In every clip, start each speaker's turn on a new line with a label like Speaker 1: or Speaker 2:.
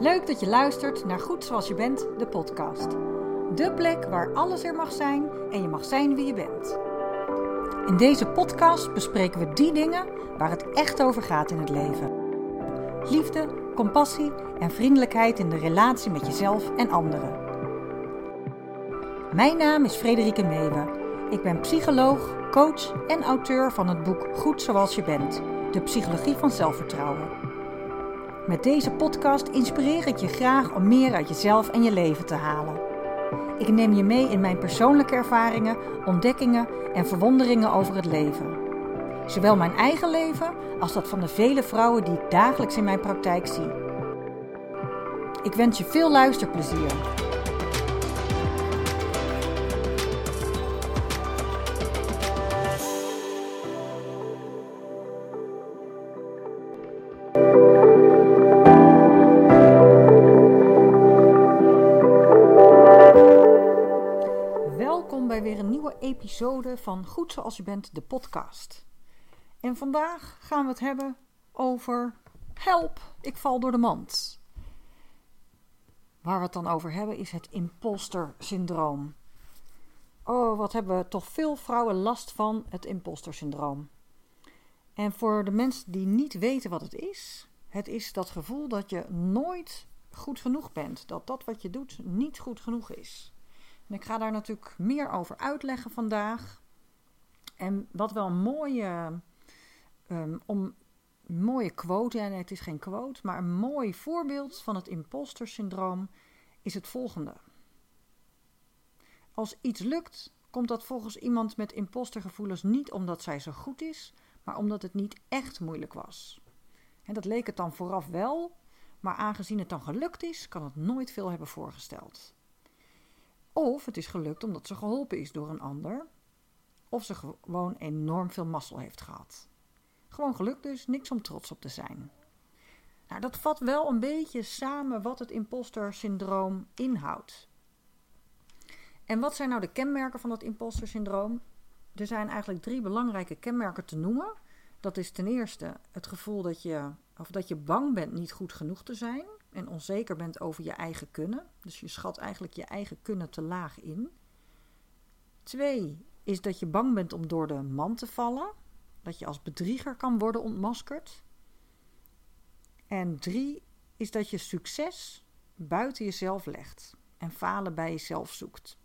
Speaker 1: Leuk dat je luistert naar Goed Zoals Je Bent, de podcast. De plek waar alles er mag zijn en je mag zijn wie je bent. In deze podcast bespreken we die dingen waar het echt over gaat in het leven. Liefde, compassie en vriendelijkheid in de relatie met jezelf en anderen. Mijn naam is Frederike Meewe. Ik ben psycholoog, coach en auteur van het boek Goed Zoals Je Bent, de psychologie van zelfvertrouwen. Met deze podcast inspireer ik je graag om meer uit jezelf en je leven te halen. Ik neem je mee in mijn persoonlijke ervaringen, ontdekkingen en verwonderingen over het leven. Zowel mijn eigen leven als dat van de vele vrouwen die ik dagelijks in mijn praktijk zie. Ik wens je veel luisterplezier. Van Goed Zoals Je Bent, de podcast. En vandaag gaan we het hebben over help, ik val door de mand. Waar we het dan over hebben is het imposter syndroom. Oh, wat hebben toch veel vrouwen last van het imposter syndroom. En voor de mensen die niet weten wat het is, het is dat gevoel dat je nooit goed genoeg bent. Dat dat wat je doet niet goed genoeg is. En ik ga daar natuurlijk meer over uitleggen vandaag. En wat wel een mooie, um, om, mooie quote, nee, het is geen quote, maar een mooi voorbeeld van het imposter syndroom is het volgende. Als iets lukt, komt dat volgens iemand met impostergevoelens niet omdat zij zo goed is, maar omdat het niet echt moeilijk was. En dat leek het dan vooraf wel, maar aangezien het dan gelukt is, kan het nooit veel hebben voorgesteld. Of het is gelukt omdat ze geholpen is door een ander, of ze gewoon enorm veel mazzel heeft gehad. Gewoon gelukt dus, niks om trots op te zijn. Nou, dat vat wel een beetje samen wat het imposter syndroom inhoudt. En wat zijn nou de kenmerken van het imposter syndroom? Er zijn eigenlijk drie belangrijke kenmerken te noemen. Dat is ten eerste het gevoel dat je, of dat je bang bent niet goed genoeg te zijn en onzeker bent over je eigen kunnen. Dus je schat eigenlijk je eigen kunnen te laag in. Twee is dat je bang bent om door de man te vallen. Dat je als bedrieger kan worden ontmaskerd. En drie is dat je succes buiten jezelf legt en falen bij jezelf zoekt.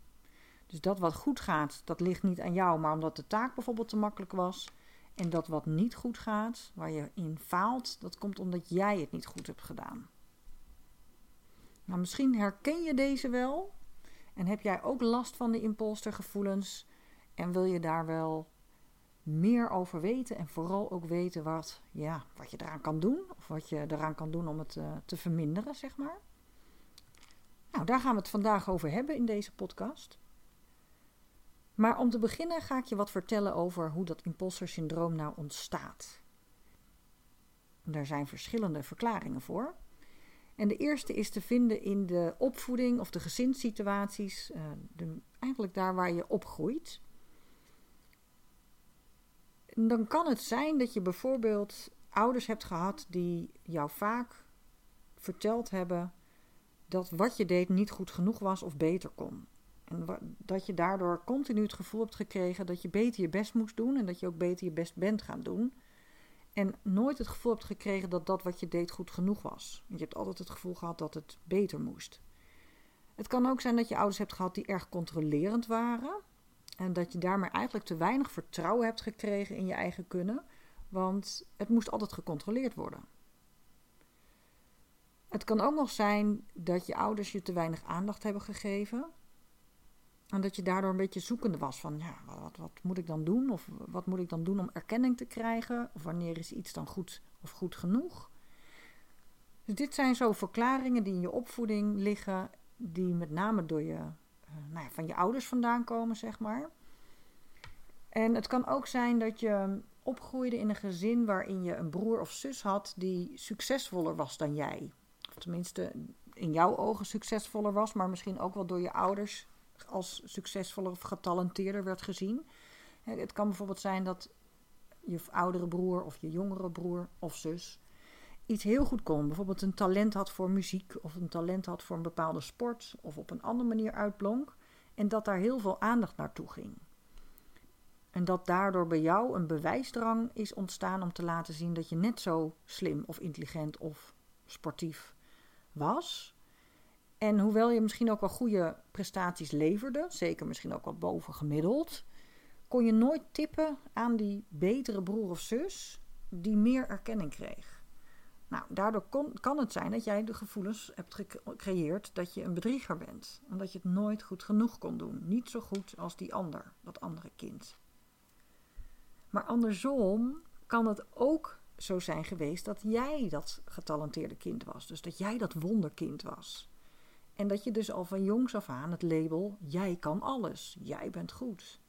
Speaker 1: Dus dat wat goed gaat, dat ligt niet aan jou, maar omdat de taak bijvoorbeeld te makkelijk was. En dat wat niet goed gaat, waar je in faalt, dat komt omdat jij het niet goed hebt gedaan. Nou, misschien herken je deze wel en heb jij ook last van de impostergevoelens en wil je daar wel meer over weten en vooral ook weten wat, ja, wat je eraan kan doen of wat je eraan kan doen om het uh, te verminderen, zeg maar. Nou, daar gaan we het vandaag over hebben in deze podcast. Maar om te beginnen ga ik je wat vertellen over hoe dat imposter syndroom nou ontstaat. Er zijn verschillende verklaringen voor. En de eerste is te vinden in de opvoeding of de gezinssituaties, uh, de, eigenlijk daar waar je opgroeit. Dan kan het zijn dat je bijvoorbeeld ouders hebt gehad die jou vaak verteld hebben dat wat je deed niet goed genoeg was of beter kon. En dat je daardoor continu het gevoel hebt gekregen dat je beter je best moest doen en dat je ook beter je best bent gaan doen. En nooit het gevoel hebt gekregen dat dat wat je deed goed genoeg was. Je hebt altijd het gevoel gehad dat het beter moest. Het kan ook zijn dat je ouders hebt gehad die erg controlerend waren. En dat je daarmee eigenlijk te weinig vertrouwen hebt gekregen in je eigen kunnen. Want het moest altijd gecontroleerd worden. Het kan ook nog zijn dat je ouders je te weinig aandacht hebben gegeven. En dat je daardoor een beetje zoekende was van, ja, wat, wat, moet ik dan doen? Of wat moet ik dan doen om erkenning te krijgen? Of wanneer is iets dan goed of goed genoeg? Dus dit zijn zo verklaringen die in je opvoeding liggen, die met name door je, uh, nou ja, van je ouders vandaan komen, zeg maar. En het kan ook zijn dat je opgroeide in een gezin waarin je een broer of zus had die succesvoller was dan jij. Of tenminste in jouw ogen succesvoller was, maar misschien ook wel door je ouders als succesvoller of getalenteerder werd gezien. Het kan bijvoorbeeld zijn dat je oudere broer of je jongere broer of zus iets heel goed kon, bijvoorbeeld een talent had voor muziek of een talent had voor een bepaalde sport of op een andere manier uitblonk en dat daar heel veel aandacht naartoe ging. En dat daardoor bij jou een bewijsdrang is ontstaan om te laten zien dat je net zo slim of intelligent of sportief was. En hoewel je misschien ook wel goede prestaties leverde, zeker misschien ook wat bovengemiddeld, kon je nooit tippen aan die betere broer of zus die meer erkenning kreeg. Nou, daardoor kon, kan het zijn dat jij de gevoelens hebt gecreëerd dat je een bedrieger bent. Omdat je het nooit goed genoeg kon doen. Niet zo goed als die ander, dat andere kind. Maar andersom kan het ook zo zijn geweest dat jij dat getalenteerde kind was. Dus dat jij dat wonderkind was. En dat je dus al van jongs af aan het label jij kan alles, jij bent goed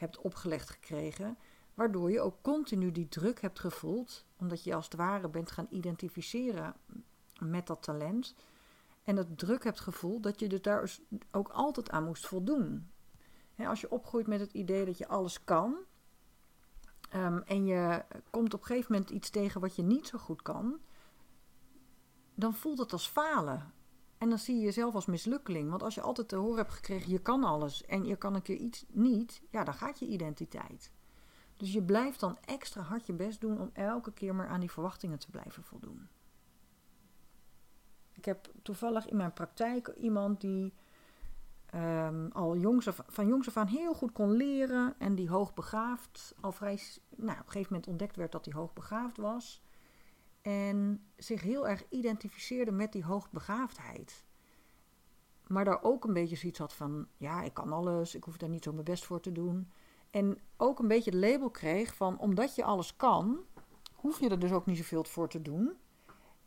Speaker 1: hebt opgelegd gekregen, waardoor je ook continu die druk hebt gevoeld, omdat je als het ware bent gaan identificeren met dat talent. En het druk hebt gevoeld dat je er daar dus ook altijd aan moest voldoen. als je opgroeit met het idee dat je alles kan, ehm, en je komt op een gegeven moment iets tegen wat je niet zo goed kan, dan voelt het als falen. En dan zie je jezelf als mislukkeling. Want als je altijd te horen hebt gekregen, je kan alles en je kan een keer iets niet, ja, dan gaat je identiteit. Dus je blijft dan extra hard je best doen om elke keer maar aan die verwachtingen te blijven voldoen. Ik heb toevallig in mijn praktijk iemand die um, al jongs van jongs af aan heel goed kon leren en die hoogbegaafd al vrij, nou, op een gegeven moment ontdekt werd dat hij hoogbegaafd was. En zich heel erg identificeerde met die hoogbegaafdheid. Maar daar ook een beetje zoiets had van: ja, ik kan alles, ik hoef daar niet zo mijn best voor te doen. En ook een beetje het label kreeg van: omdat je alles kan, hoef je er dus ook niet zoveel voor te doen.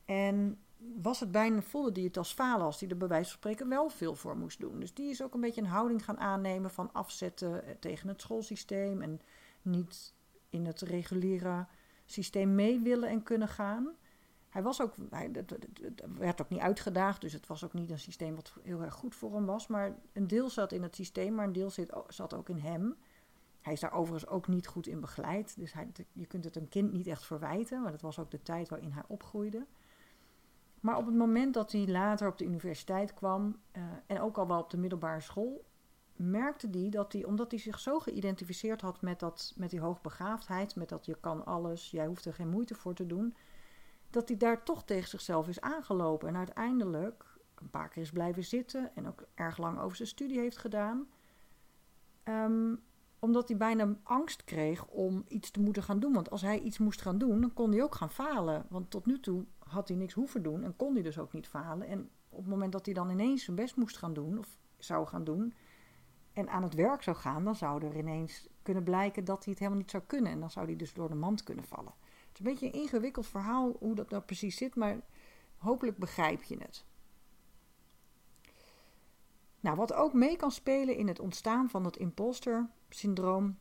Speaker 1: En was het bijna, voelde die het als falen als die er bij wijze van spreken wel veel voor moest doen. Dus die is ook een beetje een houding gaan aannemen van afzetten tegen het schoolsysteem en niet in het reguliere systeem mee willen en kunnen gaan. Hij was ook, hij werd ook niet uitgedaagd, dus het was ook niet een systeem wat heel erg goed voor hem was. Maar een deel zat in het systeem, maar een deel zit, zat ook in hem. Hij is daar overigens ook niet goed in begeleid, dus hij, je kunt het een kind niet echt verwijten, maar dat was ook de tijd waarin hij opgroeide. Maar op het moment dat hij later op de universiteit kwam uh, en ook al wel op de middelbare school, merkte hij dat hij, omdat hij zich zo geïdentificeerd had met, dat, met die hoogbegaafdheid, met dat je kan alles, jij hoeft er geen moeite voor te doen, dat hij daar toch tegen zichzelf is aangelopen. En uiteindelijk een paar keer is blijven zitten en ook erg lang over zijn studie heeft gedaan. Um, omdat hij bijna angst kreeg om iets te moeten gaan doen. Want als hij iets moest gaan doen, dan kon hij ook gaan falen. Want tot nu toe had hij niks hoeven doen en kon hij dus ook niet falen. En op het moment dat hij dan ineens zijn best moest gaan doen, of zou gaan doen, en aan het werk zou gaan, dan zou er ineens kunnen blijken dat hij het helemaal niet zou kunnen. En dan zou hij dus door de mand kunnen vallen. Het is een beetje een ingewikkeld verhaal hoe dat nou precies zit, maar hopelijk begrijp je het. Nou, wat ook mee kan spelen in het ontstaan van het imposter-syndroom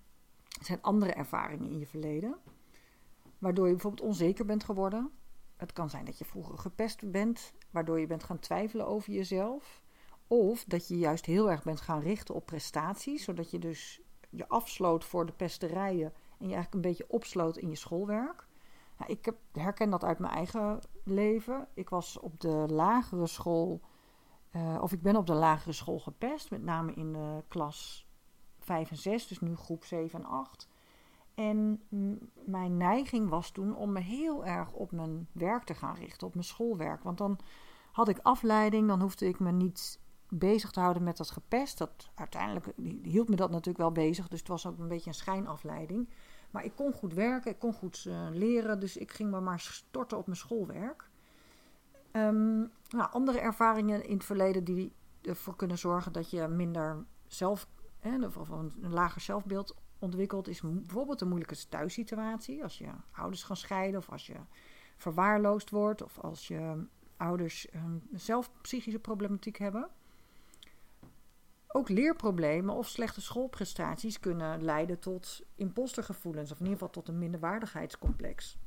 Speaker 1: zijn andere ervaringen in je verleden. Waardoor je bijvoorbeeld onzeker bent geworden. Het kan zijn dat je vroeger gepest bent, waardoor je bent gaan twijfelen over jezelf. Of dat je juist heel erg bent gaan richten op prestaties, zodat je dus je afsloot voor de pesterijen en je eigenlijk een beetje opsloot in je schoolwerk. Nou, ik heb, herken dat uit mijn eigen leven. Ik was op de lagere school, uh, of ik ben op de lagere school gepest, met name in de klas 5 en 6, dus nu groep 7 en 8. En mijn neiging was toen om me heel erg op mijn werk te gaan richten, op mijn schoolwerk. Want dan had ik afleiding, dan hoefde ik me niet bezig te houden met dat gepest. Dat, uiteindelijk hield me dat natuurlijk wel bezig, dus het was ook een beetje een schijnafleiding. Maar ik kon goed werken, ik kon goed uh, leren, dus ik ging me maar storten op mijn schoolwerk. Um, nou, andere ervaringen in het verleden die ervoor kunnen zorgen dat je minder zelf, hè, of een lager zelfbeeld ontwikkelt, is bijvoorbeeld een moeilijke thuissituatie. Als je ouders gaan scheiden, of als je verwaarloosd wordt, of als je ouders zelf psychische problematiek hebben. Ook leerproblemen of slechte schoolprestaties kunnen leiden tot impostergevoelens, of in ieder geval tot een minderwaardigheidscomplex.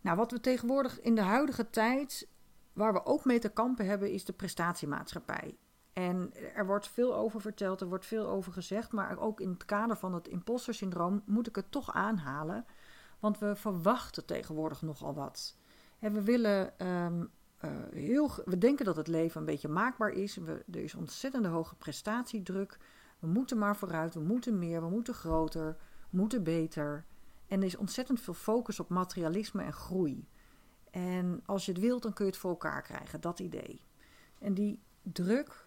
Speaker 1: Nou, wat we tegenwoordig in de huidige tijd, waar we ook mee te kampen hebben, is de prestatiemaatschappij. En er wordt veel over verteld, er wordt veel over gezegd, maar ook in het kader van het impostersyndroom moet ik het toch aanhalen. Want we verwachten tegenwoordig nogal wat. We willen ehm, eh, heel. We denken dat het leven een beetje maakbaar is. Er is ontzettende hoge prestatiedruk. We moeten maar vooruit, we moeten meer, we moeten groter, we moeten beter. En er is ontzettend veel focus op materialisme en groei. En als je het wilt, dan kun je het voor elkaar krijgen, dat idee. En die druk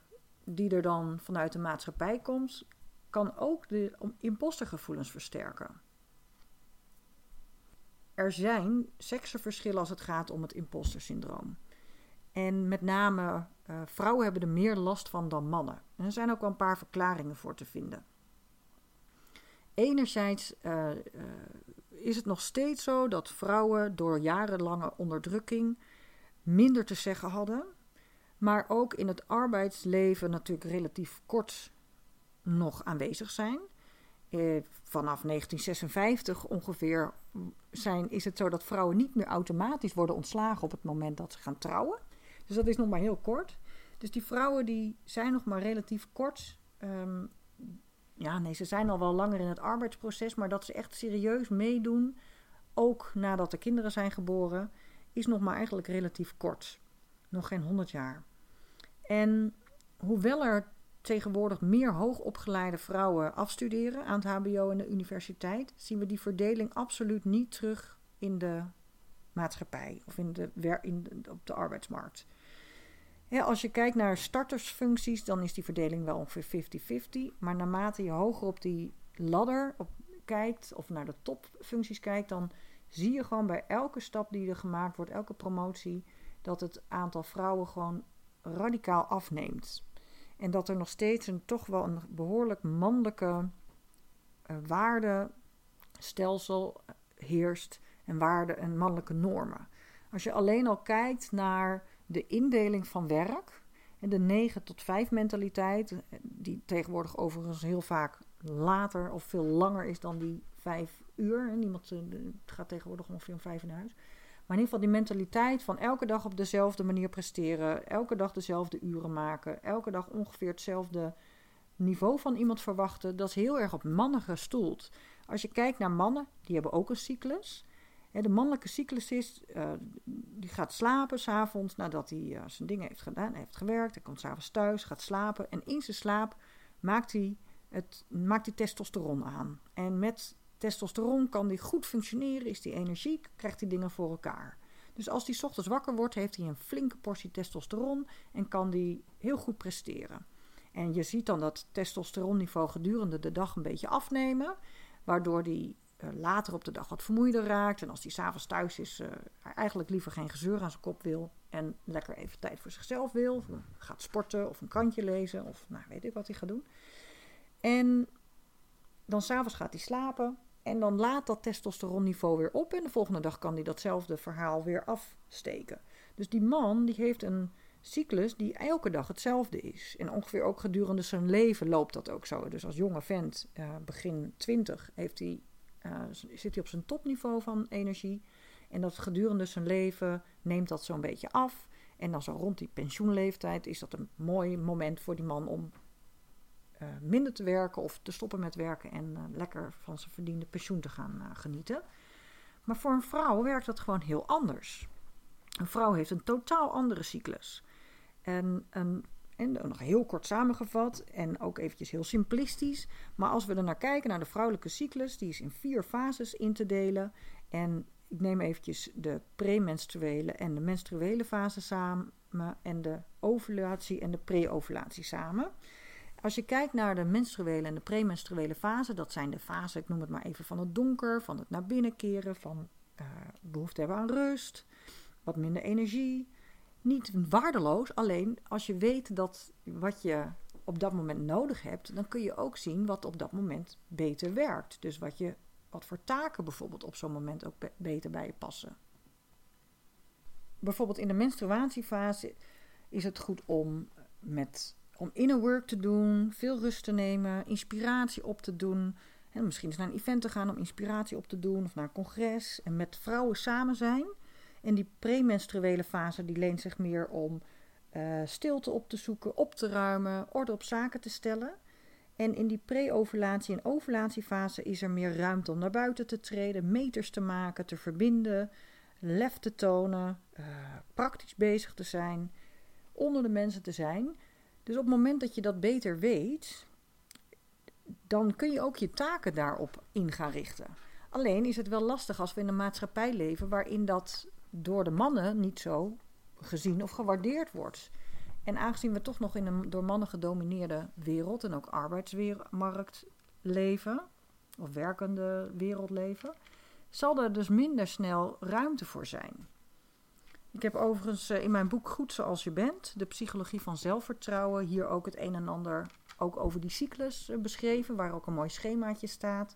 Speaker 1: die er dan vanuit de maatschappij komt, kan ook de impostergevoelens versterken. Er zijn seksenverschillen als het gaat om het impostersyndroom. En met name uh, vrouwen hebben er meer last van dan mannen. En er zijn ook wel een paar verklaringen voor te vinden. Enerzijds uh, uh, is het nog steeds zo dat vrouwen door jarenlange onderdrukking minder te zeggen hadden. Maar ook in het arbeidsleven natuurlijk relatief kort nog aanwezig zijn. Eh, vanaf 1956 ongeveer zijn, is het zo dat vrouwen niet meer automatisch worden ontslagen op het moment dat ze gaan trouwen. Dus dat is nog maar heel kort. Dus die vrouwen die zijn nog maar relatief kort. Um, ja, nee, ze zijn al wel langer in het arbeidsproces, maar dat ze echt serieus meedoen, ook nadat de kinderen zijn geboren, is nog maar eigenlijk relatief kort. Nog geen 100 jaar. En hoewel er tegenwoordig meer hoogopgeleide vrouwen afstuderen aan het HBO en de universiteit, zien we die verdeling absoluut niet terug in de maatschappij of in de, in op de arbeidsmarkt. als je kijkt naar startersfuncties, dan is die verdeling wel ongeveer 50-50. Maar naarmate je hoger op die ladder kijkt, of naar de topfuncties kijkt, dan zie je gewoon bij elke stap die er gemaakt wordt, elke promotie, dat het aantal vrouwen gewoon radicaal afneemt. En dat er nog steeds een toch wel een behoorlijk mannelijke uh, waardestelsel heerst en waarden en mannelijke normen. Als je alleen al kijkt naar de indeling van werk en de 9 tot 5 mentaliteit, die tegenwoordig overigens heel vaak later of veel langer is dan die 5 uur. Niemand eh, gaat tegenwoordig ongeveer om 5 naar huis. Maar in ieder geval die mentaliteit van elke dag op dezelfde manier presteren, elke dag dezelfde uren maken, elke dag ongeveer hetzelfde niveau van iemand verwachten, dat is heel erg op mannen gestoeld. Als je kijkt naar mannen, die hebben ook een cyclus. De mannelijke cyclus is, uh, die gaat slapen s'avonds nadat hij uh, zijn dingen heeft gedaan, heeft gewerkt. Hij komt s'avonds thuis, gaat slapen. En in zijn slaap maakt hij, het, maakt hij testosteron aan. En met testosteron kan hij goed functioneren, is hij energiek, krijgt hij dingen voor elkaar. Dus als hij ochtends wakker wordt, heeft hij een flinke portie testosteron en kan hij heel goed presteren. En je ziet dan dat testosteronniveau gedurende de dag een beetje afnemen, waardoor hij uh, later op de dag wat vermoeider raakt. En als hij s'avonds thuis is, uh, eigenlijk liever geen gezeur aan zijn kop wil. En lekker even tijd voor zichzelf wil. Of gaat sporten of een krantje lezen. Of nou, weet ik wat hij gaat doen. En dan s'avonds gaat hij slapen. En dan laat dat testosteronniveau weer op. En de volgende dag kan hij datzelfde verhaal weer afsteken. Dus die man die heeft een cyclus die elke dag hetzelfde is. En ongeveer ook gedurende zijn leven loopt dat ook zo. Dus als jonge vent, uh, begin 20, heeft hij uh, zit hij op zijn topniveau van energie. En dat gedurende zijn leven neemt dat zo'n beetje af. En dan zo rond die pensioenleeftijd is dat een mooi moment voor die man om uh, minder te werken of te stoppen met werken en uh, lekker van zijn verdiende pensioen te gaan genieten. Maar voor een vrouw werkt dat gewoon heel anders. Een vrouw heeft een totaal andere cyclus. En een en nog heel kort samengevat en ook eventjes heel simplistisch. Maar als we er naar kijken, naar de vrouwelijke cyclus, die is in vier fases in te delen. En ik neem eventjes de premenstruele en de menstruele fase samen en de ovulatie en de pre-ovulatie samen. Als je kijkt naar de menstruele en de premenstruele fase, dat zijn de fasen, ik noem het maar even van het donker, van het naar binnen keren, van uh, behoefte hebben aan rust, wat minder energie, niet waardeloos. Alleen als je weet dat wat je op dat moment nodig hebt, dan kun je ook zien wat op dat moment beter werkt. Dus wat, je, wat voor taken bijvoorbeeld op zo'n moment ook beter bij je passen. Bijvoorbeeld in de menstruatiefase is het goed om met om inner work te doen, veel rust te nemen, inspiratie op te doen. En misschien eens naar een event te gaan om inspiratie op te doen of naar een congres en met vrouwen samen zijn. En die premenstruele fase die leent zich meer om uh, stilte op te zoeken, op te ruimen, orde op zaken te stellen. En in die pre-ovulatie en ovulatiefase is er meer ruimte om naar buiten te treden, meters te maken, te verbinden, lef te tonen, uh, praktisch bezig te zijn, onder de mensen te zijn. Dus op het moment dat je dat beter weet, dan kun je ook je taken daarop in gaan richten. Alleen is het wel lastig als we in een maatschappij leven waarin dat door de mannen niet zo gezien of gewaardeerd wordt. En aangezien we toch nog in een door mannen gedomineerde wereld en ook arbeidsmarkt leven, of werkende wereld leven, zal er dus minder snel ruimte voor zijn. Ik heb overigens eh, in mijn boek Goed zoals je bent, de psychologie van zelfvertrouwen, hier ook het een en ander ook over die cyclus eh, beschreven, waar ook een mooi schemaatje staat.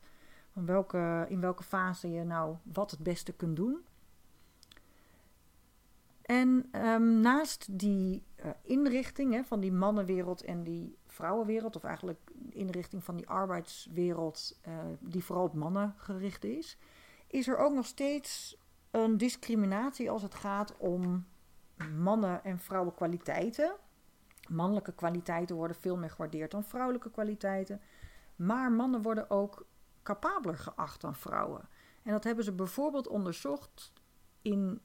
Speaker 1: Van welke, in welke fase je nou wat het beste kunt doen. En ehm, naast die uh, inrichting hè, van die mannenwereld en die vrouwenwereld, of eigenlijk inrichting van die arbeidswereld, die vooral op mannen gericht is, is er ook nog steeds een discriminatie als het gaat om mannen- en vrouwenkwaliteiten. Mannelijke kwaliteiten worden veel meer gewaardeerd dan vrouwelijke kwaliteiten. Maar mannen worden ook capabeler geacht dan vrouwen. En dat hebben ze bijvoorbeeld onderzocht in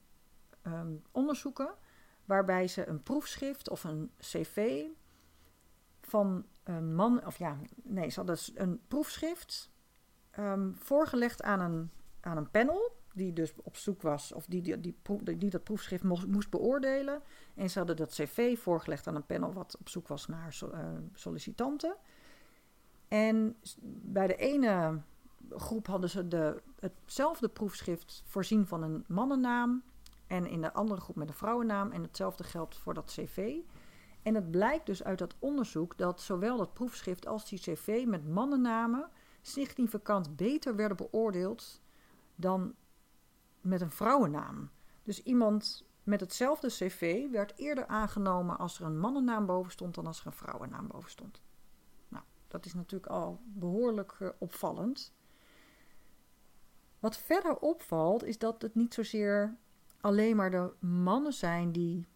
Speaker 1: Ehm, onderzoeken waarbij ze een proefschrift of een cv van een man, of ja, nee, ze hadden een proefschrift um, voorgelegd aan een, aan een panel die dus op zoek was, of die, die, die, die dat proefschrift moest, beoordelen. En ze hadden dat cv voorgelegd aan een panel wat op zoek was naar uh, sollicitanten. En bij de ene groep hadden ze de, hetzelfde proefschrift voorzien van een mannennaam en in de andere groep met een vrouwennaam. En hetzelfde geldt voor dat cv. En het blijkt dus uit dat onderzoek dat zowel dat proefschrift als die cv met mannennamen significant beter werden beoordeeld dan met een vrouwennaam. Dus iemand met hetzelfde cv werd eerder aangenomen als er een mannennaam boven stond dan als er een vrouwennaam boven stond. Nou, dat is natuurlijk al behoorlijk uh, opvallend. Wat verder opvalt is dat het niet zozeer alleen maar de mannen zijn die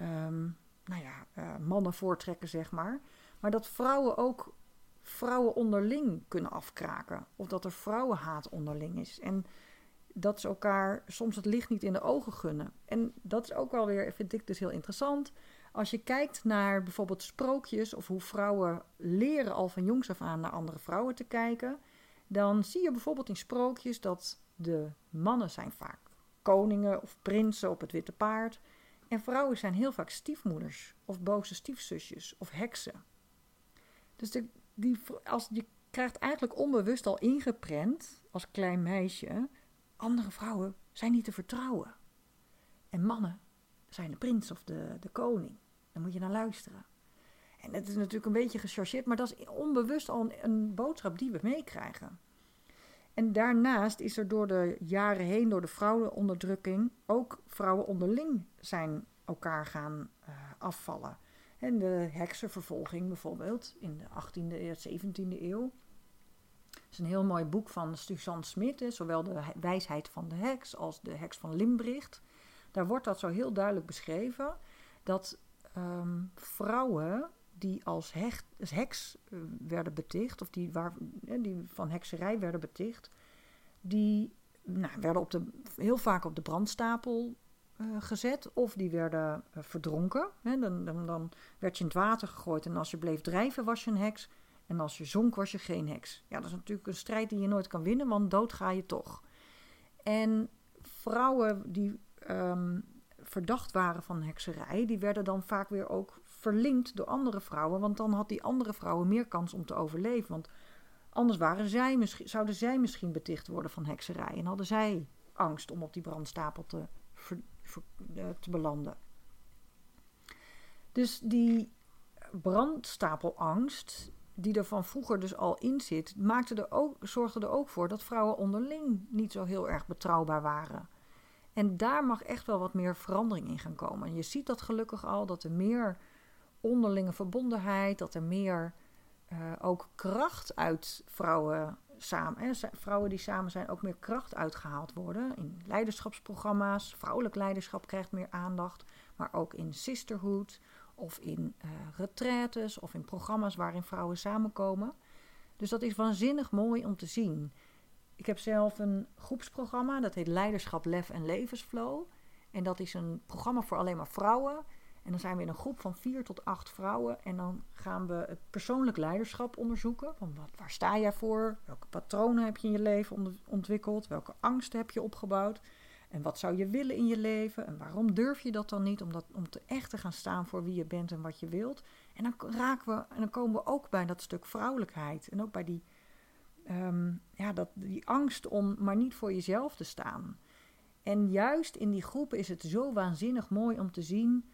Speaker 1: um, nou ja, uh, mannen voortrekken, zeg maar. Maar dat vrouwen ook vrouwen onderling kunnen afkraken. Of dat er vrouwenhaat onderling is. En dat ze elkaar soms het licht niet in de ogen gunnen. En dat is ook wel weer, vind ik dus heel interessant. Als je kijkt naar bijvoorbeeld sprookjes of hoe vrouwen leren al van jongs af aan naar andere vrouwen te kijken, dan zie je bijvoorbeeld in sprookjes dat de mannen zijn vaak koningen of prinsen op het witte paard. En vrouwen zijn heel vaak stiefmoeders of boze stiefzusjes of heksen. Dus die, als, je krijgt eigenlijk onbewust al ingeprent als klein meisje: andere vrouwen zijn niet te vertrouwen. En mannen zijn de prins of de, de koning. Daar moet je naar luisteren. En het is natuurlijk een beetje gechargeerd, maar dat is onbewust al een, boodschap die we meekrijgen. En daarnaast is er door de jaren heen, door de vrouwenonderdrukking, ook vrouwen onderling zijn elkaar gaan uh, afvallen. En de heksenvervolging bijvoorbeeld in de 18e en 17e eeuw. Is een heel mooi boek van Suzanne Smit, zowel de wijsheid van de heks als de heks van Limbricht. Daar wordt dat zo heel duidelijk beschreven dat um, vrouwen die als, als heks uh, werden beticht, of die, waar, die van hekserij werden beticht, die nou, werden op de, heel vaak op de brandstapel uh, gezet, of die werden verdronken. Hè, dan, dan, dan, werd je in het water gegooid en als je bleef drijven was je een heks, en als je zonk was je geen heks. Ja, dat is natuurlijk een strijd die je nooit kan winnen, want dood ga je toch. En vrouwen die um, verdacht waren van hekserij, die werden dan vaak weer ook verlinkt door andere vrouwen. Want dan had die andere vrouwen meer kans om te overleven. Want anders waren zij misschien, zouden zij misschien beticht worden van hekserij. En hadden zij angst om op die brandstapel te, eh, te belanden. Dus die brandstapelangst, die er van vroeger dus al in zit, maakte er ook, zorgde er ook voor dat vrouwen onderling niet zo heel erg betrouwbaar waren. En daar mag echt wel wat meer verandering in gaan komen. je ziet dat gelukkig al, dat er meer onderlinge verbondenheid, dat er meer uh, ook kracht uit vrouwen samen, vrouwen die samen zijn, ook meer kracht uitgehaald worden. In leiderschapsprogramma's, vrouwelijk leiderschap krijgt meer aandacht, maar ook in sisterhood of in uh, retraites of in programma's waarin vrouwen samenkomen. Dus dat is waanzinnig mooi om te zien. Ik heb zelf een groepsprogramma, dat heet Leiderschap, Lef en Levensflow. En dat is een programma voor alleen maar vrouwen. En dan zijn we in een groep van vier tot acht vrouwen. En dan gaan we het persoonlijk leiderschap onderzoeken. Van wat, waar sta jij voor? Welke patronen heb je in je leven ontwikkeld? Welke angsten heb je opgebouwd? En wat zou je willen in je leven? En waarom durf je dat dan niet? Om, dat, om te echt te gaan staan voor wie je bent en wat je wilt. En dan raken we en dan komen we ook bij dat stuk vrouwelijkheid. En ook bij die, ehm, ja, dat, die angst om maar niet voor jezelf te staan. En juist in die groepen is het zo waanzinnig mooi om te zien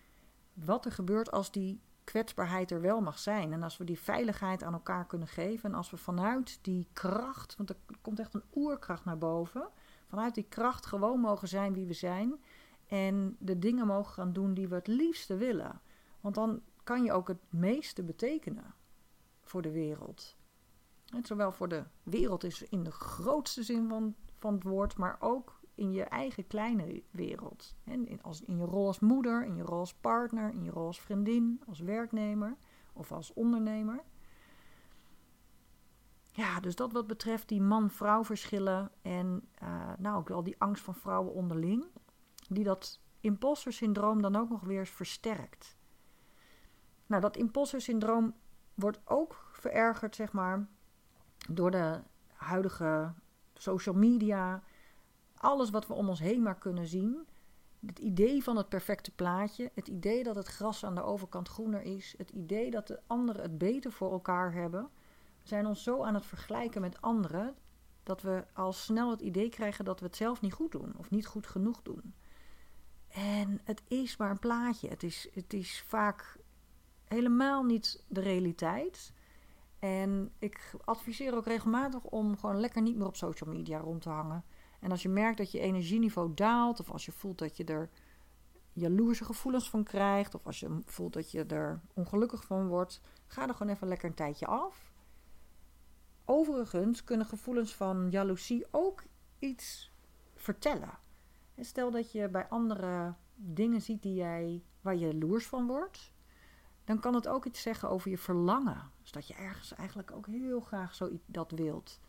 Speaker 1: wat er gebeurt als die kwetsbaarheid er wel mag zijn. En als we die veiligheid aan elkaar kunnen geven. En als we vanuit die kracht, want er komt echt een oerkracht naar boven. Vanuit die kracht gewoon mogen zijn wie we zijn. En de dingen mogen gaan doen die we het liefste willen. Want dan kan je ook het meeste betekenen voor de wereld. En zowel voor de wereld is in de grootste zin van, van het woord, maar ook in je eigen kleine wereld. En als, in je rol als moeder, in je rol als partner, in je rol als vriendin, als werknemer of als ondernemer. Ja, dus dat wat betreft die man-vrouw verschillen en uh, nou ook wel die angst van vrouwen onderling, die dat imposter syndroom dan ook nog weer versterkt. Nou, dat imposter syndroom wordt ook verergerd, zeg maar, door de huidige social media, alles wat we om ons heen maar kunnen zien. Het idee van het perfecte plaatje, het idee dat het gras aan de overkant groener is, het idee dat de anderen het beter voor elkaar hebben. We zijn ons zo aan het vergelijken met anderen dat we al snel het idee krijgen dat we het zelf niet goed doen of niet goed genoeg doen. En het is maar een plaatje. Het is, het is vaak helemaal niet de realiteit. En ik adviseer ook regelmatig om gewoon lekker niet meer op social media rond te hangen. En als je merkt dat je energieniveau daalt, of als je voelt dat je er jaloerse gevoelens van krijgt, of als je voelt dat je er ongelukkig van wordt, ga er gewoon even lekker een tijdje af. Overigens kunnen gevoelens van jaloezie ook iets vertellen. Stel dat je bij andere dingen ziet die jij, waar je jaloers van wordt, dan kan het ook iets zeggen over je verlangen. Dus dat je ergens eigenlijk ook heel graag zo dat wilt.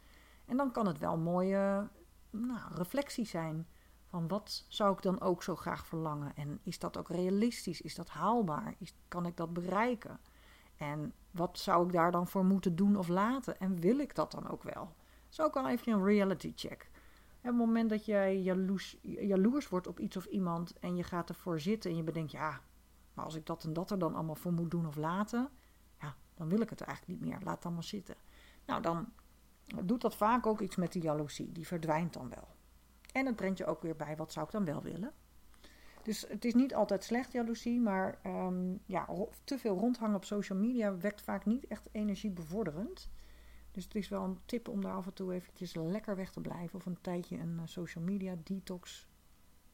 Speaker 1: En dan kan het wel mooie nou, reflectie zijn. Van wat zou ik dan ook zo graag verlangen? En is dat ook realistisch? Is dat haalbaar? Is, kan ik dat bereiken? En wat zou ik daar dan voor moeten doen of laten? En wil ik dat dan ook wel? Dat is ook wel even een reality check. op het moment dat jij jaloers, jaloers wordt op iets of iemand en je gaat ervoor zitten en je bedenkt, ja, maar als ik dat en dat er dan allemaal voor moet doen of laten, ja, dan wil ik het eigenlijk niet meer. Laat dan maar zitten. Nou, dan doet dat vaak ook iets met die jaloezie. Die verdwijnt dan wel. En het brengt je ook weer bij, wat zou ik dan wel willen? Dus het is niet altijd slecht jaloezie, maar um, ja, te veel rondhangen op social media werkt vaak niet echt energiebevorderend. Dus het is wel een tip om daar af en toe eventjes lekker weg te blijven of een tijdje een eh, social media detox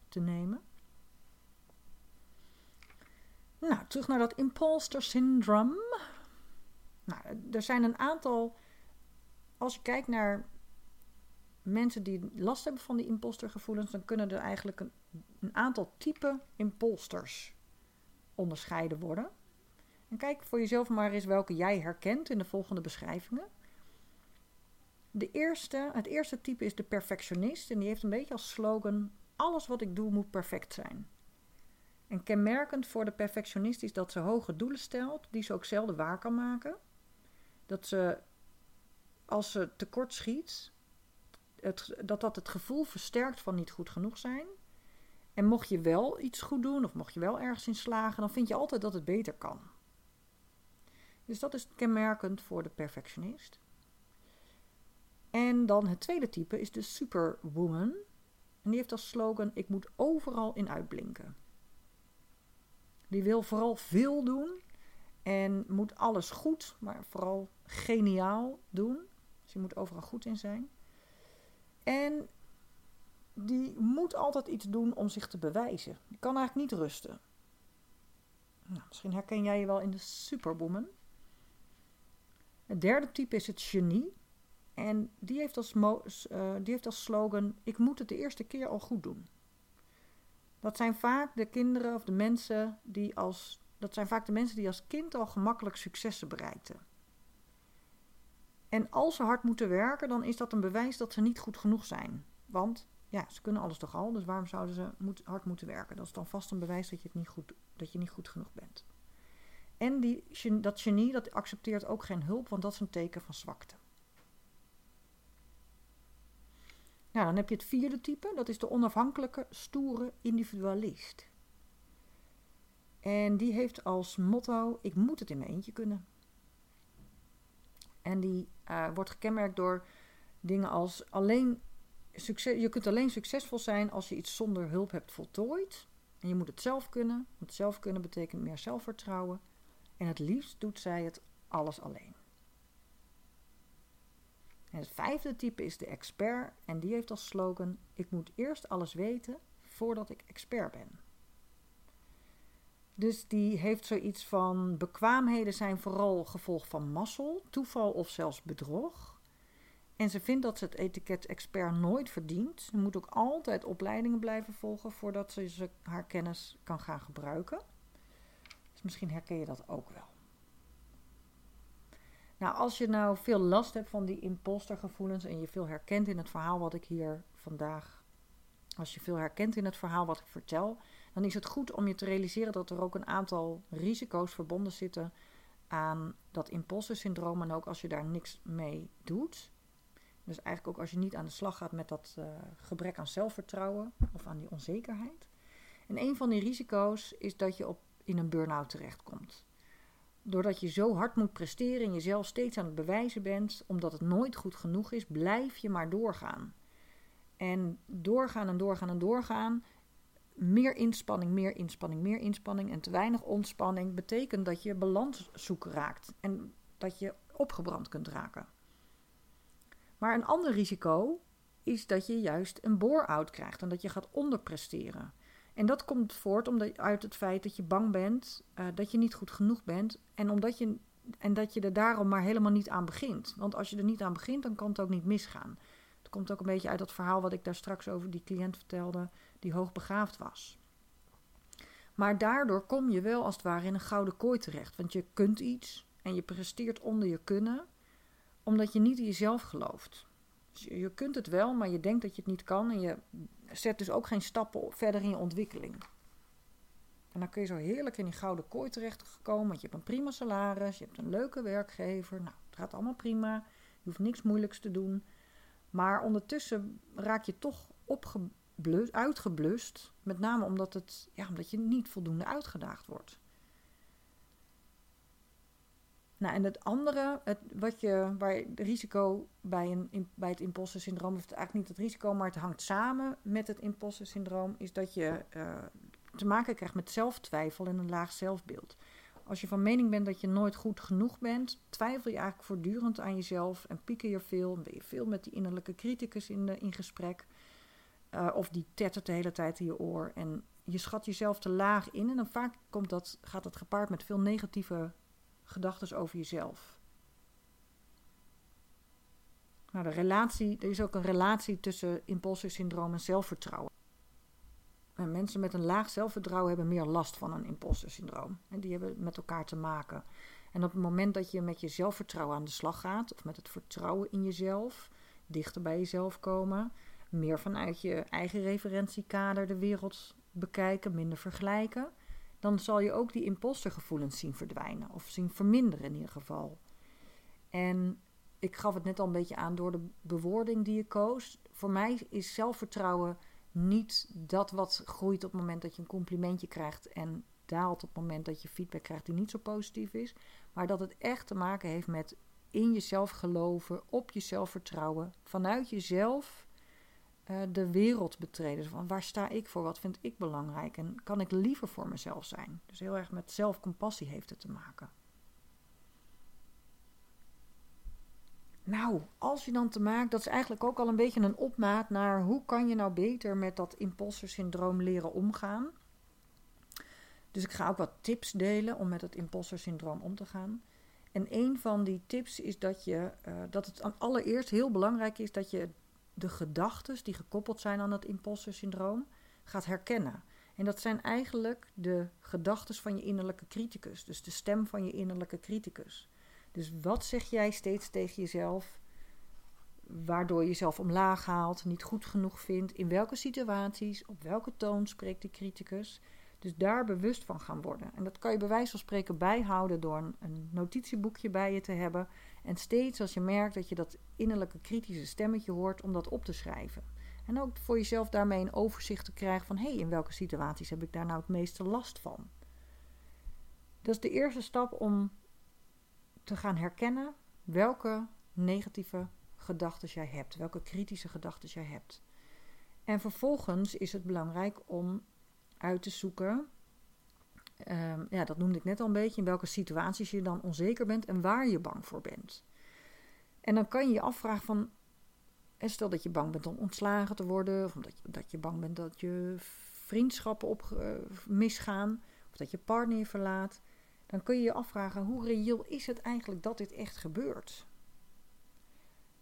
Speaker 1: te nemen. Nou, terug naar dat imposter syndrome. Nou, er zijn een aantal als je kijkt naar mensen die last hebben van die impostergevoelens, dan kunnen er eigenlijk een, een aantal type imposters onderscheiden worden. En kijk voor jezelf maar eens welke jij herkent in de volgende beschrijvingen. De eerste, het eerste type is de perfectionist en die heeft een beetje als slogan: alles wat ik doe moet perfect zijn. En kenmerkend voor de perfectionist is dat ze hoge doelen stelt, die ze ook zelden waar kan maken. Dat ze als ze tekort schiet, het, dat dat het gevoel versterkt van niet goed genoeg zijn. En mocht je wel iets goed doen of mocht je wel ergens in slagen, dan vind je altijd dat het beter kan. Dus dat is kenmerkend voor de perfectionist. En dan het tweede type is de superwoman. En die heeft als slogan: Ik moet overal in uitblinken. Die wil vooral veel doen en moet alles goed, maar vooral geniaal doen. Dus je moet overal goed in zijn. En die moet altijd iets doen om zich te bewijzen. Die kan eigenlijk niet rusten. Nou, misschien herken jij je wel in de superwoman. Het derde type is het genie. En die heeft, als uh, die heeft als slogan: Ik moet het de eerste keer al goed doen. Dat zijn vaak de kinderen of de mensen die als. Dat zijn vaak de mensen die als kind al gemakkelijk successen bereikten. En als ze hard moeten werken, dan is dat een bewijs dat ze niet goed genoeg zijn. Want ja, ze kunnen alles toch al, dus waarom zouden ze hard moeten werken? Dat is dan vast een bewijs dat je, het niet, goed, dat je niet goed genoeg bent. En die, dat genie dat accepteert ook geen hulp, want dat is een teken van zwakte. Nou, dan heb je het vierde type, dat is de onafhankelijke, stoere individualist. En die heeft als motto: Ik moet het in mijn eentje kunnen. En die uh, wordt gekenmerkt door dingen als alleen succes, je kunt alleen succesvol zijn als je iets zonder hulp hebt voltooid. En je moet het zelf kunnen. Want zelf kunnen betekent meer zelfvertrouwen. En het liefst doet zij het alles alleen. En het vijfde type is de expert. En die heeft als slogan: Ik moet eerst alles weten voordat ik expert ben. Dus die heeft zoiets van bekwaamheden zijn vooral gevolg van mazzel, toeval of zelfs bedrog. En ze vindt dat ze het etiket expert nooit verdient. Ze moet ook altijd opleidingen blijven volgen voordat ze haar kennis kan gaan gebruiken. Dus misschien herken je dat ook wel. Nou, als je nou veel last hebt van die impostergevoelens en je veel herkent in het verhaal wat ik hier vandaag, als je veel herkent in het verhaal wat ik vertel, dan is het goed om je te realiseren dat er ook een aantal risico's verbonden zitten aan dat imposter-syndroom en ook als je daar niks mee doet. Dus eigenlijk ook als je niet aan de slag gaat met dat uh, gebrek aan zelfvertrouwen of aan die onzekerheid. En een van die risico's is dat je op, in een burn-out terechtkomt. Doordat je zo hard moet presteren en jezelf steeds aan het bewijzen bent, omdat het nooit goed genoeg is, blijf je maar doorgaan. En doorgaan en doorgaan en doorgaan. Meer inspanning, meer inspanning, meer inspanning en te weinig ontspanning betekent dat je balans zoeken raakt en dat je opgebrand kunt raken. Maar een ander risico is dat je juist een bore-out krijgt en dat je gaat onderpresteren. En dat komt voort omdat, uit het feit dat je bang bent uh, dat je niet goed genoeg bent en, omdat je, en dat je er daarom maar helemaal niet aan begint. Want als je er niet aan begint, dan kan het ook niet misgaan. Het komt ook een beetje uit dat verhaal wat ik daar straks over die cliënt vertelde, die hoogbegaafd was. Maar daardoor kom je wel als het ware in een gouden kooi terecht. Want je kunt iets en je presteert onder je kunnen omdat je niet in jezelf gelooft. Dus je, kunt het wel, maar je denkt dat je het niet kan en je zet dus ook geen stappen verder in je ontwikkeling. En dan kun je zo heerlijk in die gouden kooi terechtkomen, want je hebt een prima salaris, je hebt een leuke werkgever. Nou, het gaat allemaal prima, je hoeft niks moeilijks te doen. Maar ondertussen raak je toch opgeblust, uitgeblust, met name omdat, het, ja, omdat je niet voldoende uitgedaagd wordt. Nou, en het andere, het, wat je, waar het risico bij, een, bij het imposter syndroom, of het eigenlijk niet het risico, maar het hangt samen met het imposter syndroom, is dat je uh, te maken krijgt met zelftwijfel en een laag zelfbeeld. Als je van mening bent dat je nooit goed genoeg bent, twijfel je eigenlijk voortdurend aan jezelf en pieker je veel. Ben je veel met die innerlijke criticus in, in gesprek. Uh, of die tettert de hele tijd in je oor. En je schat jezelf te laag in. En dan vaak komt dat, gaat dat gepaard met veel negatieve gedachten over jezelf. Nou, de relatie, er is ook een relatie tussen imposter syndroom en zelfvertrouwen. En mensen met een laag zelfvertrouwen hebben meer last van een imposter syndroom. En die hebben met elkaar te maken. En op het moment dat je met je zelfvertrouwen aan de slag gaat, of met het vertrouwen in jezelf, dichter bij jezelf komen, meer vanuit je eigen referentiekader de wereld bekijken, minder vergelijken, dan zal je ook die impostergevoelens zien verdwijnen of zien verminderen in ieder geval. En ik gaf het net al een beetje aan door de bewoording die je koos. Voor mij is zelfvertrouwen niet dat wat groeit op het moment dat je een complimentje krijgt en daalt op het moment dat je feedback krijgt die niet zo positief is. Maar dat het echt te maken heeft met in jezelf geloven, op jezelf vertrouwen, vanuit jezelf uh, de wereld betreden. Van waar sta ik voor? Wat vind ik belangrijk? En kan ik liever voor mezelf zijn? Dus heel erg met zelfcompassie heeft het te maken. Nou, als je dan te maken, dat is eigenlijk ook al een beetje een opmaat naar hoe kan je nou beter met dat imposter syndroom leren omgaan. Dus ik ga ook wat tips delen om met het imposter syndroom om te gaan. En een van die tips is dat, je, uh, dat het allereerst heel belangrijk is dat je de gedachten die gekoppeld zijn aan het imposter syndroom gaat herkennen. En dat zijn eigenlijk de gedachten van je innerlijke criticus, dus de stem van je innerlijke criticus. Dus wat zeg jij steeds tegen jezelf, waardoor je jezelf omlaag haalt, niet goed genoeg vindt, in welke situaties, op welke toon spreekt de criticus. Dus daar bewust van gaan worden. En dat kan je bij wijze van spreken bijhouden door een, notitieboekje bij je te hebben. En steeds als je merkt dat je dat innerlijke kritische stemmetje hoort, om dat op te schrijven. En ook voor jezelf daarmee een overzicht te krijgen van hé, hey, in welke situaties heb ik daar nou het meeste last van? Dat is de eerste stap om te gaan herkennen welke negatieve gedachten jij hebt, welke kritische gedachten jij hebt. En vervolgens is het belangrijk om uit te zoeken, um, ja, dat noemde ik net al een beetje, in welke situaties je dan onzeker bent en waar je bang voor bent. En dan kan je je afvragen van, stel dat je bang bent om ontslagen te worden, of dat je, dat je bang bent dat je vriendschappen op, uh, misgaan, of dat je partner je verlaat, dan kun je je afvragen, hoe reëel is het eigenlijk dat dit echt gebeurt?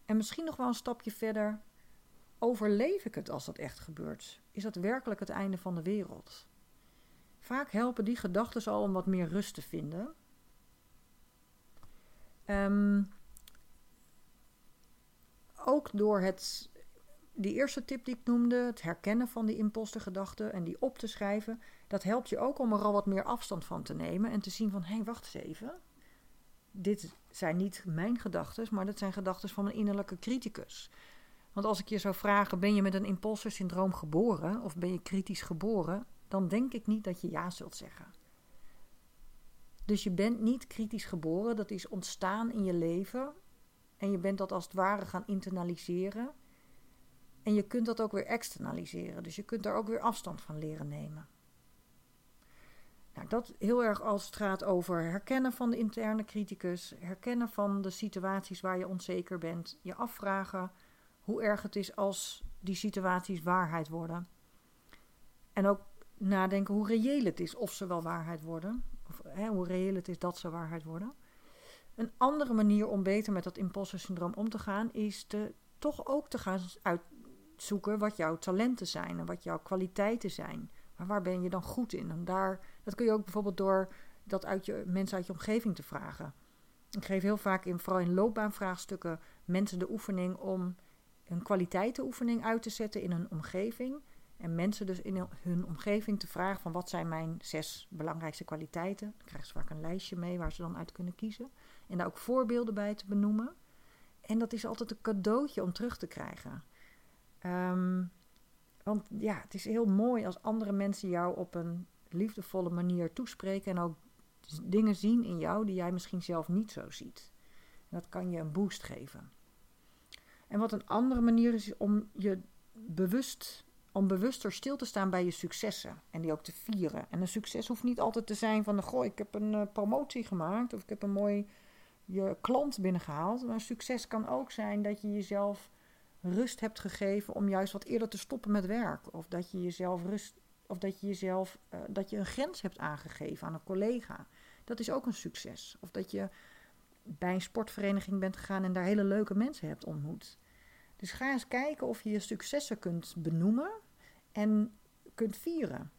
Speaker 1: En misschien nog wel een stapje verder, overleef ik het als dat echt gebeurt? Is dat werkelijk het einde van de wereld? Vaak helpen die gedachten al om wat meer rust te vinden. Um, ook door het, die eerste tip die ik noemde, het herkennen van die impostergedachten en die op te schrijven, dat helpt je ook om er al wat meer afstand van te nemen en te zien van, hé, hey, wacht eens even. Dit zijn niet mijn gedachten, maar dat zijn gedachten van een innerlijke criticus. Want als ik je zou vragen, ben je met een imposter syndroom geboren of ben je kritisch geboren, dan denk ik niet dat je ja zult zeggen. Dus je bent niet kritisch geboren, dat is ontstaan in je leven en je bent dat als het ware gaan internaliseren. En je kunt dat ook weer externaliseren. Dus je kunt daar ook weer afstand van leren nemen. Nou, dat heel erg als het gaat over herkennen van de interne criticus, herkennen van de situaties waar je onzeker bent, je afvragen hoe erg het is als die situaties waarheid worden. En ook nadenken hoe reëel het is of ze wel waarheid worden, of hè, hoe reëel het is dat ze waarheid worden. Een andere manier om beter met dat imposter syndroom om te gaan, is te, toch ook te gaan uitzoeken wat jouw talenten zijn en wat jouw kwaliteiten zijn. Maar waar ben je dan goed in? Daar, dat kun je ook bijvoorbeeld door dat uit je, mensen uit je omgeving te vragen. Ik geef heel vaak, in, vooral in loopbaanvraagstukken, mensen de oefening om een kwaliteitenoefening uit te zetten in hun omgeving. En mensen dus in hun omgeving te vragen van wat zijn mijn zes belangrijkste kwaliteiten. Dan krijgen ze vaak een lijstje mee waar ze dan uit kunnen kiezen. En daar ook voorbeelden bij te benoemen. En dat is altijd een cadeautje om terug te krijgen. Ehm, want ja, het is heel mooi als andere mensen jou op een liefdevolle manier toespreken en ook dingen zien in jou die jij misschien zelf niet zo ziet. Dat kan je een boost geven. En wat een andere manier is om je bewust, om bewuster stil te staan bij je successen en die ook te vieren. En een succes hoeft niet altijd te zijn van, goh, ik heb een uh, promotie gemaakt of ik heb een mooi je klant binnengehaald. Maar succes kan ook zijn dat je jezelf rust hebt gegeven om juist wat eerder te stoppen met werk. Of dat je jezelf rust. Of dat je jezelf uh, dat je een grens hebt aangegeven aan een collega. Dat is ook een succes. Of dat je bij een sportvereniging bent gegaan en daar hele leuke mensen hebt ontmoet. Dus ga eens kijken of je je successen kunt benoemen en kunt vieren.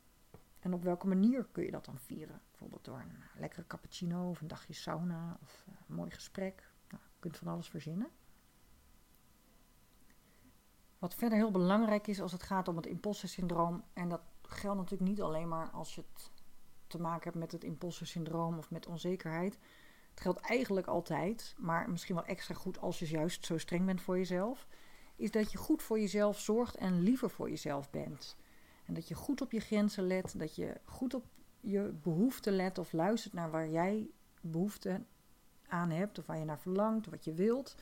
Speaker 1: En op welke manier kun je dat dan vieren? Bijvoorbeeld door een lekkere cappuccino of een dagje sauna of eh, een mooi gesprek. Nou, je kunt van alles verzinnen. Wat verder heel belangrijk is als het gaat om het imposter syndroom, en dat geldt natuurlijk niet alleen maar als je het te maken hebt met het imposter syndroom of met onzekerheid. Het geldt eigenlijk altijd, maar misschien wel extra goed als je juist zo streng bent voor jezelf. Is dat je goed voor jezelf zorgt en liever voor jezelf bent. En dat je goed op je grenzen let, dat je goed op je behoeften let of luistert naar waar jij behoefte aan hebt, of waar je naar verlangt, wat je wilt.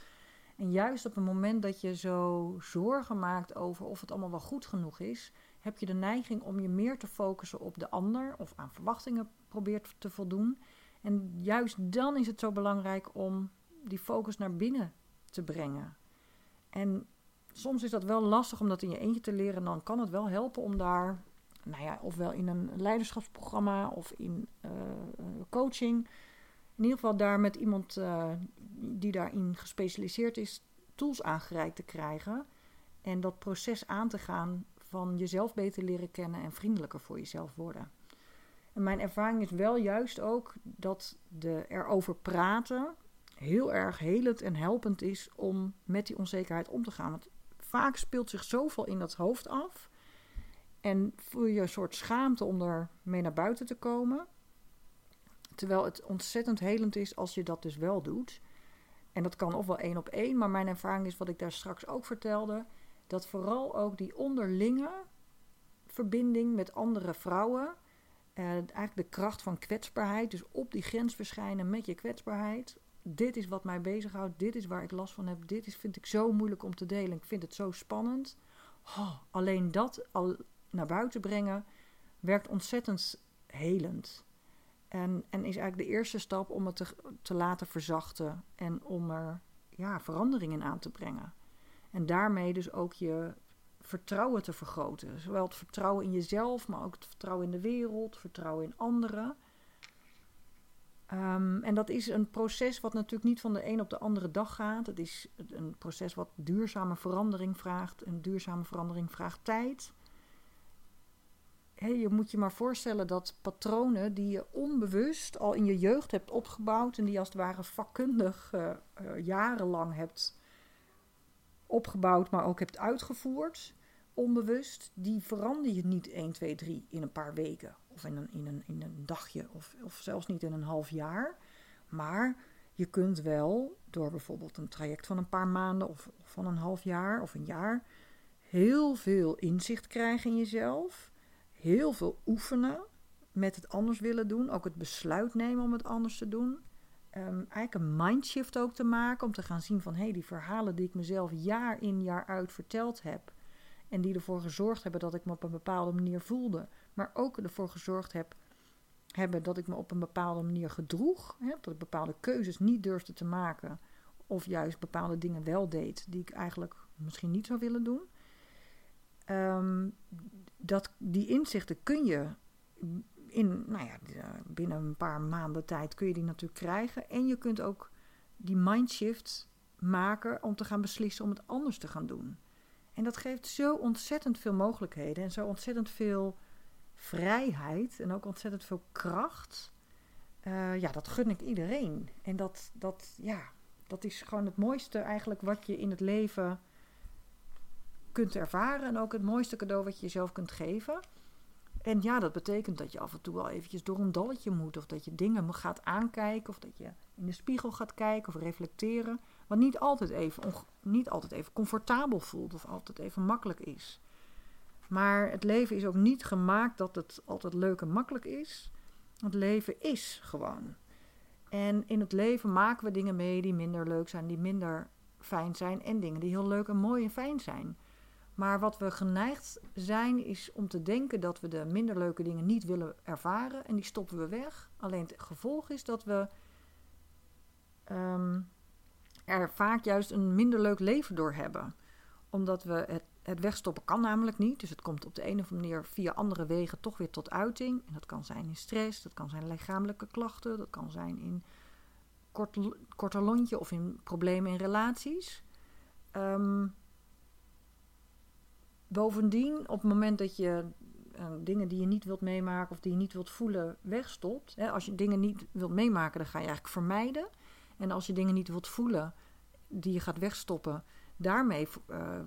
Speaker 1: En juist op het moment dat je zo zorgen maakt over of het allemaal wel goed genoeg is, heb je de neiging om je meer te focussen op de ander of aan verwachtingen probeert te voldoen. En juist dan is het zo belangrijk om die focus naar binnen te brengen. En soms is dat wel lastig om dat in je eentje te leren. Dan kan het wel helpen om daar, nou ja, ofwel in een leiderschapsprogramma of in uh, coaching, in ieder geval daar met iemand uh, die daarin gespecialiseerd is, tools aangereikt te krijgen. En dat proces aan te gaan van jezelf beter leren kennen en vriendelijker voor jezelf worden. En mijn ervaring is wel juist ook dat de erover praten heel erg helend en helpend is om met die onzekerheid om te gaan. Want vaak speelt zich zoveel in dat hoofd af. En voel je een soort schaamte om er mee naar buiten te komen. Terwijl het ontzettend helend is als je dat dus wel doet. En dat kan of wel één op één, maar mijn ervaring is wat ik daar straks ook vertelde. Dat vooral ook die onderlinge verbinding met andere vrouwen. Uh, eigenlijk de kracht van kwetsbaarheid. Dus op die grens verschijnen met je kwetsbaarheid. Dit is wat mij bezighoudt. Dit is waar ik last van heb. Dit is, vind ik zo moeilijk om te delen. Ik vind het zo spannend. Oh, alleen dat al naar buiten brengen werkt ontzettend helend. En, en is eigenlijk de eerste stap om het te, te laten verzachten en om er ja, verandering in aan te brengen. En daarmee dus ook je vertrouwen te vergroten. Zowel het vertrouwen in jezelf, maar ook het vertrouwen in de wereld, vertrouwen in anderen. Um, en dat is een proces wat natuurlijk niet van de een op de andere dag gaat. Het is een proces wat duurzame verandering vraagt. En duurzame verandering vraagt tijd je moet je maar voorstellen dat patronen die je onbewust al in je jeugd hebt opgebouwd en die als het ware vakkundig uh, uh, jarenlang hebt opgebouwd, maar ook hebt uitgevoerd, onbewust, die verander je niet 1, 2, 3 in een paar weken of in een, in een, in een dagje of, of zelfs niet in een half jaar. Maar je kunt wel door bijvoorbeeld een traject van een paar maanden of van een half jaar of een jaar heel veel inzicht krijgen in jezelf heel veel oefenen met het anders willen doen. Ook het besluit nemen om het anders te doen. Um, eigenlijk een mindshift ook te maken. Om te gaan zien van hé, hey, die verhalen die ik mezelf jaar in jaar uit verteld heb. En die ervoor gezorgd hebben dat ik me op een bepaalde manier voelde. Maar ook ervoor gezorgd heb, hebben dat ik me op een bepaalde manier gedroeg. Hè, dat ik bepaalde keuzes niet durfde te maken. Of juist bepaalde dingen wel deed die ik eigenlijk misschien niet zou willen doen. Um, dat, die inzichten kun je in, nou ja, binnen een paar maanden tijd kun je die natuurlijk krijgen. En je kunt ook die mindshift maken om te gaan beslissen om het anders te gaan doen. En dat geeft zo ontzettend veel mogelijkheden en zo ontzettend veel vrijheid en ook ontzettend veel kracht. Uh, ja, dat gun ik iedereen. En dat, dat, ja, dat is gewoon het mooiste eigenlijk wat je in het leven kunt ervaren. En ook het mooiste cadeau wat je jezelf kunt geven. En ja, dat betekent dat je af en toe wel eventjes door een dalletje moet. Of dat je dingen gaat aankijken. Of dat je in de spiegel gaat kijken of reflecteren. Wat niet altijd even, niet altijd even comfortabel voelt. Of altijd even makkelijk is. Maar het leven is ook niet gemaakt dat het altijd leuk en makkelijk is. Het leven is gewoon. En in het leven maken we dingen mee die minder leuk zijn, die minder fijn zijn. En dingen die heel leuk en mooi en fijn zijn. Maar wat we geneigd zijn, is om te denken dat we de minder leuke dingen niet willen ervaren. En die stoppen we weg. Alleen het gevolg is dat we um, er vaak juist een minder leuk leven door hebben. Omdat we het, het wegstoppen kan namelijk niet. Dus het komt op de een of andere manier via andere wegen toch weer tot uiting. En dat kan zijn in stress, dat kan zijn lichamelijke klachten, dat kan zijn in kort, korter lontje of in problemen in relaties. Um, Bovendien, op het moment dat je uh, dingen die je niet wilt meemaken of die je niet wilt voelen wegstopt. Hè, als je dingen niet wilt meemaken, dan ga je eigenlijk vermijden. En als je dingen niet wilt voelen die je gaat wegstoppen, daarmee uh,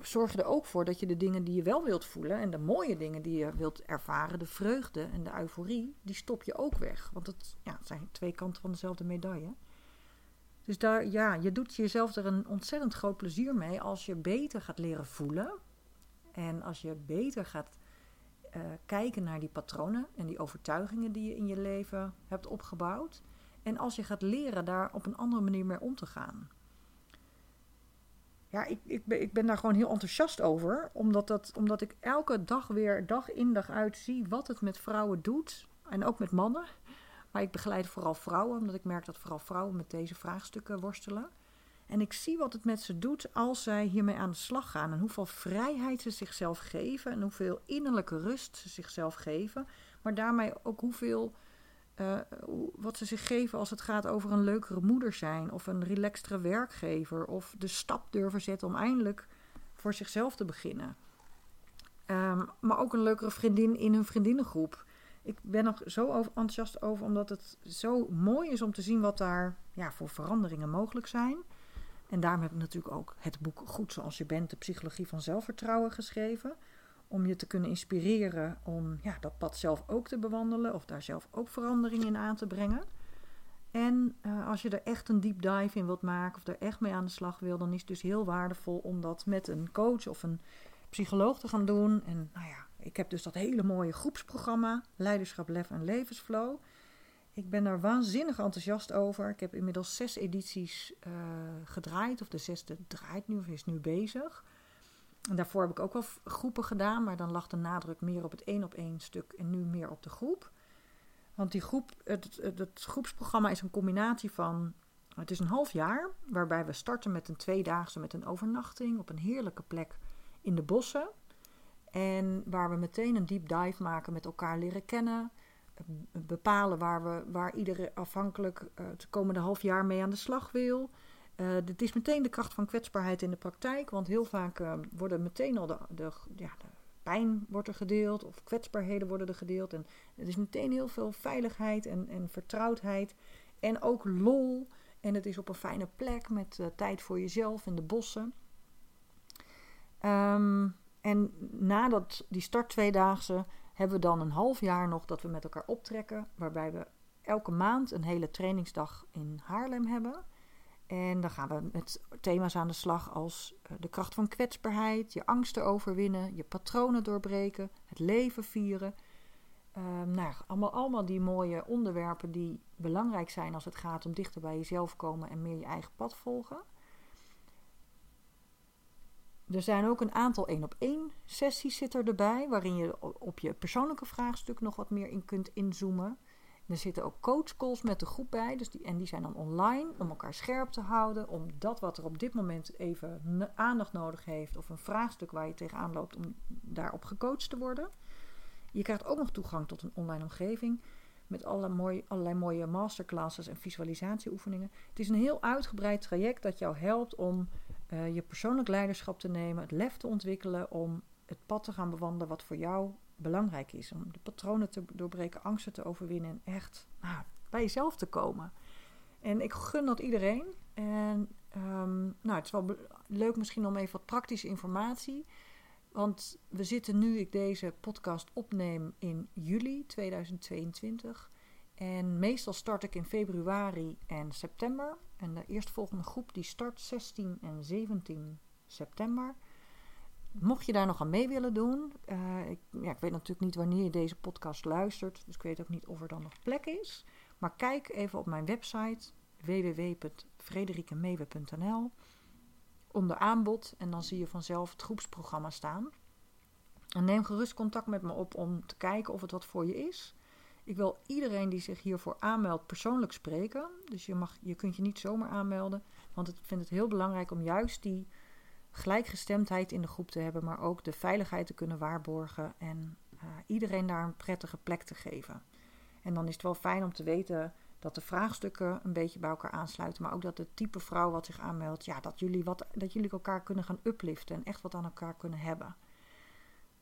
Speaker 1: zorg je er ook voor dat je de dingen die je wel wilt voelen en de mooie dingen die je wilt ervaren, de vreugde en de euforie, die stop je ook weg. Want het, ja, zijn twee kanten van dezelfde medaille. Dus daar, ja, je doet jezelf er een ontzettend groot plezier mee als je beter gaat leren voelen. En als je beter gaat uh, kijken naar die patronen en die overtuigingen die je in je leven hebt opgebouwd. En als je gaat leren daar op een andere manier mee om te gaan. Ja, ik, ik, ben, ik ben daar gewoon heel enthousiast over. Omdat, dat, omdat ik elke dag weer, dag in dag uit zie wat het met vrouwen doet. En ook met mannen. Maar ik begeleid vooral vrouwen, omdat ik merk dat vooral vrouwen met deze vraagstukken worstelen. En ik zie wat het met ze doet als zij hiermee aan de slag gaan. En hoeveel vrijheid ze zichzelf geven. En hoeveel innerlijke rust ze zichzelf geven. Maar daarmee ook hoeveel. Uh, wat ze zich geven als het gaat over een leukere moeder zijn. Of een relaxtere werkgever. Of de stap durven zetten om eindelijk voor zichzelf te beginnen. Um, maar ook een leukere vriendin in hun vriendinnengroep ik ben er zo enthousiast over, omdat het zo mooi is om te zien wat daar ja, voor veranderingen mogelijk zijn. En daarom heb ik natuurlijk ook het boek Goed zoals je bent, de psychologie van zelfvertrouwen geschreven. Om je te kunnen inspireren om ja, dat pad zelf ook te bewandelen of daar zelf ook verandering in aan te brengen. En uh, als je er echt een deep dive in wilt maken of er echt mee aan de slag wil, dan is het dus heel waardevol om dat met een coach of een psycholoog te gaan doen. En nou ja, ik heb dus dat hele mooie groepsprogramma Leiderschap, Lef en Levensflow. Ik ben daar waanzinnig enthousiast over. Ik heb inmiddels zes edities uh, gedraaid, of de zesde draait nu of is nu bezig. En daarvoor heb ik ook wel groepen gedaan, maar dan lag de nadruk meer op het één op één stuk en nu meer op de groep. Want die groep, het, het, het, groepsprogramma is een combinatie van. Het is een half jaar, waarbij we starten met een tweedaagse met een overnachting op een heerlijke plek in de bossen. En waar we meteen een deep dive maken met elkaar leren kennen. Bepalen waar, we, waar iedereen afhankelijk uh, het komende half jaar mee aan de slag wil. Uh, dit is meteen de kracht van kwetsbaarheid in de praktijk. Want heel vaak uh, worden meteen al de, ja, de pijn wordt er gedeeld. Of kwetsbaarheden worden er gedeeld. En het is meteen heel veel veiligheid en, en vertrouwdheid. En ook lol. En het is op een fijne plek met tijd voor jezelf in de bossen. Um, en nadat die start tweedaagse hebben we dan een half jaar nog dat we met elkaar optrekken. Waarbij we elke maand een hele trainingsdag in Haarlem hebben. En dan gaan we met thema's aan de slag als eh, de kracht van kwetsbaarheid, je angsten overwinnen, je patronen doorbreken, het leven vieren. Um, nou, allemaal, allemaal die mooie onderwerpen die belangrijk zijn als het gaat om dichter bij jezelf komen en meer je eigen pad volgen. Er zijn ook een aantal één op één sessies zit er erbij, waarin je op je persoonlijke vraagstuk nog wat meer in kunt inzoomen. er zitten ook coachcalls met de groep bij, dus die, en die zijn dan online om elkaar scherp te houden, om dat wat er op dit moment even aandacht nodig heeft of een vraagstuk waar je tegenaan loopt, om daarop gecoacht te worden. Je krijgt ook nog toegang tot een online omgeving met allerlei allerlei mooie masterclasses en visualisatieoefeningen. Het is een heel uitgebreid traject dat jou helpt om uh, je persoonlijk leiderschap te nemen, het lef te ontwikkelen om het pad te gaan bewandelen wat voor jou belangrijk is. Om de patronen te doorbreken, angsten te overwinnen en echt nou, bij jezelf te komen. En ik gun dat iedereen. En um, nou, het is wel leuk misschien om even wat praktische informatie. Want we zitten nu, ik deze podcast opneem in juli 2022. En meestal start ik in februari en september. En de eerstvolgende groep die start 16 en 17 september. Mocht je daar nog aan mee willen doen, uh, ik, ja, ik weet natuurlijk niet wanneer je deze podcast luistert, dus ik weet ook niet of er dan nog plek is. Maar kijk even op mijn website www.frederikemewe.nl onder aanbod en dan zie je vanzelf het groepsprogramma staan. En neem gerust contact met me op om te kijken of het wat voor je is. Ik wil iedereen die zich hiervoor aanmeldt persoonlijk spreken. Dus je, mag, je kunt je niet zomaar aanmelden. Want ik vind het heel belangrijk om juist die gelijkgestemdheid in de groep te hebben. Maar ook de veiligheid te kunnen waarborgen. En uh, iedereen daar een prettige plek te geven. En dan is het wel fijn om te weten dat de vraagstukken een beetje bij elkaar aansluiten. Maar ook dat het type vrouw wat zich aanmeldt. Ja, dat jullie, wat, dat jullie elkaar kunnen gaan upliften. En echt wat aan elkaar kunnen hebben.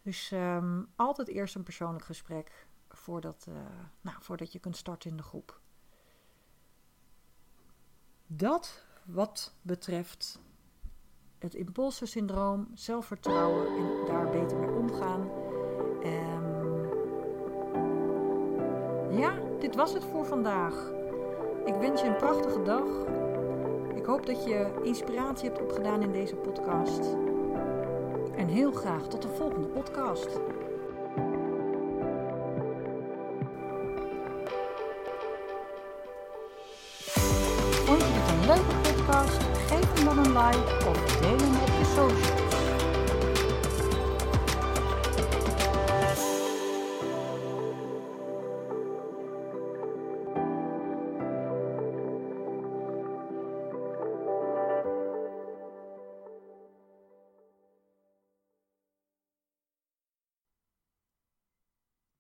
Speaker 1: Dus um, altijd eerst een persoonlijk gesprek voordat, uh, nou, voordat je kunt starten in de groep. Dat wat betreft het impulsensyndroom, zelfvertrouwen en daar beter mee omgaan. Um, ja, dit was het voor vandaag. Ik wens je een prachtige dag. Ik hoop dat je inspiratie hebt opgedaan in deze podcast. En heel graag tot de volgende podcast.